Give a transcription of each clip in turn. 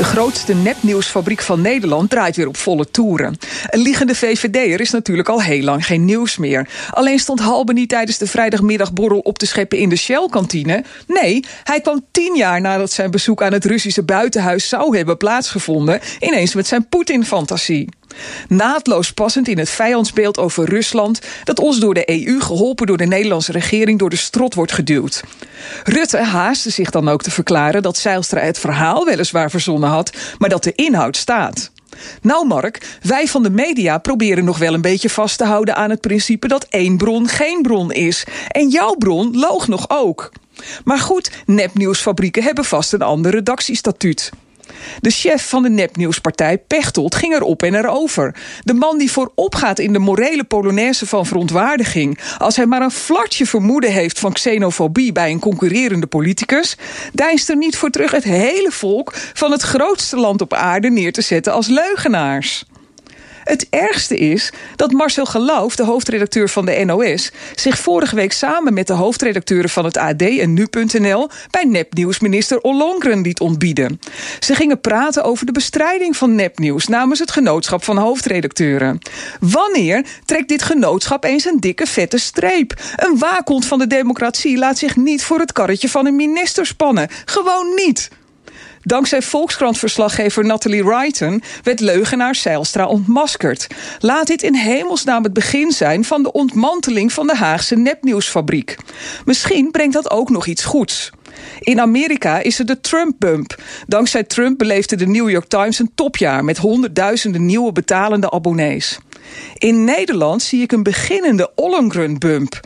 De grootste nepnieuwsfabriek van Nederland draait weer op volle toeren. Een liegende VVD'er is natuurlijk al heel lang geen nieuws meer. Alleen stond Halbe niet tijdens de vrijdagmiddagborrel op te scheppen in de Shell-kantine. Nee, hij kwam tien jaar nadat zijn bezoek aan het Russische buitenhuis zou hebben plaatsgevonden... ineens met zijn Poetin-fantasie. Naadloos passend in het vijandsbeeld over Rusland... dat ons door de EU, geholpen door de Nederlandse regering... door de strot wordt geduwd. Rutte haastte zich dan ook te verklaren... dat Zeilstra het verhaal weliswaar verzonnen had... maar dat de inhoud staat. Nou Mark, wij van de media proberen nog wel een beetje vast te houden aan het principe dat één bron geen bron is. En jouw bron loog nog ook. Maar goed, nepnieuwsfabrieken hebben vast een ander redactiestatuut. De chef van de nepnieuwspartij, Pechtold, ging erop en erover. De man die voorop gaat in de morele polonaise van verontwaardiging... als hij maar een flartje vermoeden heeft van xenofobie... bij een concurrerende politicus... deinst er niet voor terug het hele volk van het grootste land op aarde neer te zetten als leugenaars. Het ergste is dat Marcel Geloof, de hoofdredacteur van de NOS... zich vorige week samen met de hoofdredacteuren van het AD en Nu.nl... bij nepnieuwsminister Ollongren liet ontbieden. Ze gingen praten over de bestrijding van nepnieuws... namens het genootschap van hoofdredacteuren. Wanneer trekt dit genootschap eens een dikke vette streep? Een waakhond van de democratie laat zich niet voor het karretje van een minister spannen. Gewoon niet. Dankzij Volkskrant-verslaggever Nathalie Wrighton werd leugenaar Zeilstra ontmaskerd. Laat dit in hemelsnaam het begin zijn van de ontmanteling van de Haagse nepnieuwsfabriek. Misschien brengt dat ook nog iets goeds. In Amerika is er de Trump-bump. Dankzij Trump beleefde de New York Times een topjaar met honderdduizenden nieuwe betalende abonnees. In Nederland zie ik een beginnende Ollongren-bump.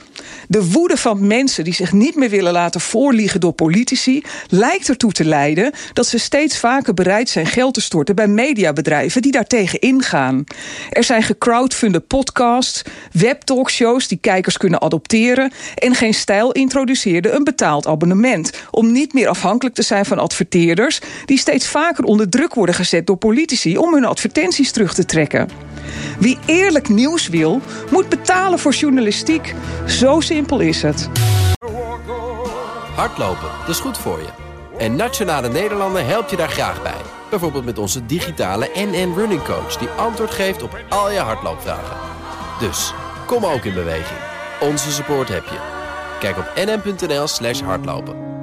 De woede van mensen die zich niet meer willen laten voorliegen door politici lijkt ertoe te leiden dat ze steeds vaker bereid zijn geld te storten bij mediabedrijven die daartegen ingaan. Er zijn gecrowdfunde podcasts, webtalkshows die kijkers kunnen adopteren en Geen Stijl introduceerde een betaald abonnement om niet meer afhankelijk te zijn van adverteerders die steeds vaker onder druk worden gezet door politici om hun advertenties terug te trekken. Wie eerlijk nieuws wil, moet betalen voor journalistiek. Zo simpel is het. Hardlopen, dat is goed voor je. En Nationale Nederlanden helpt je daar graag bij. Bijvoorbeeld met onze digitale NN Running Coach... die antwoord geeft op al je hardloopvragen. Dus, kom ook in beweging. Onze support heb je. Kijk op nn.nl slash hardlopen.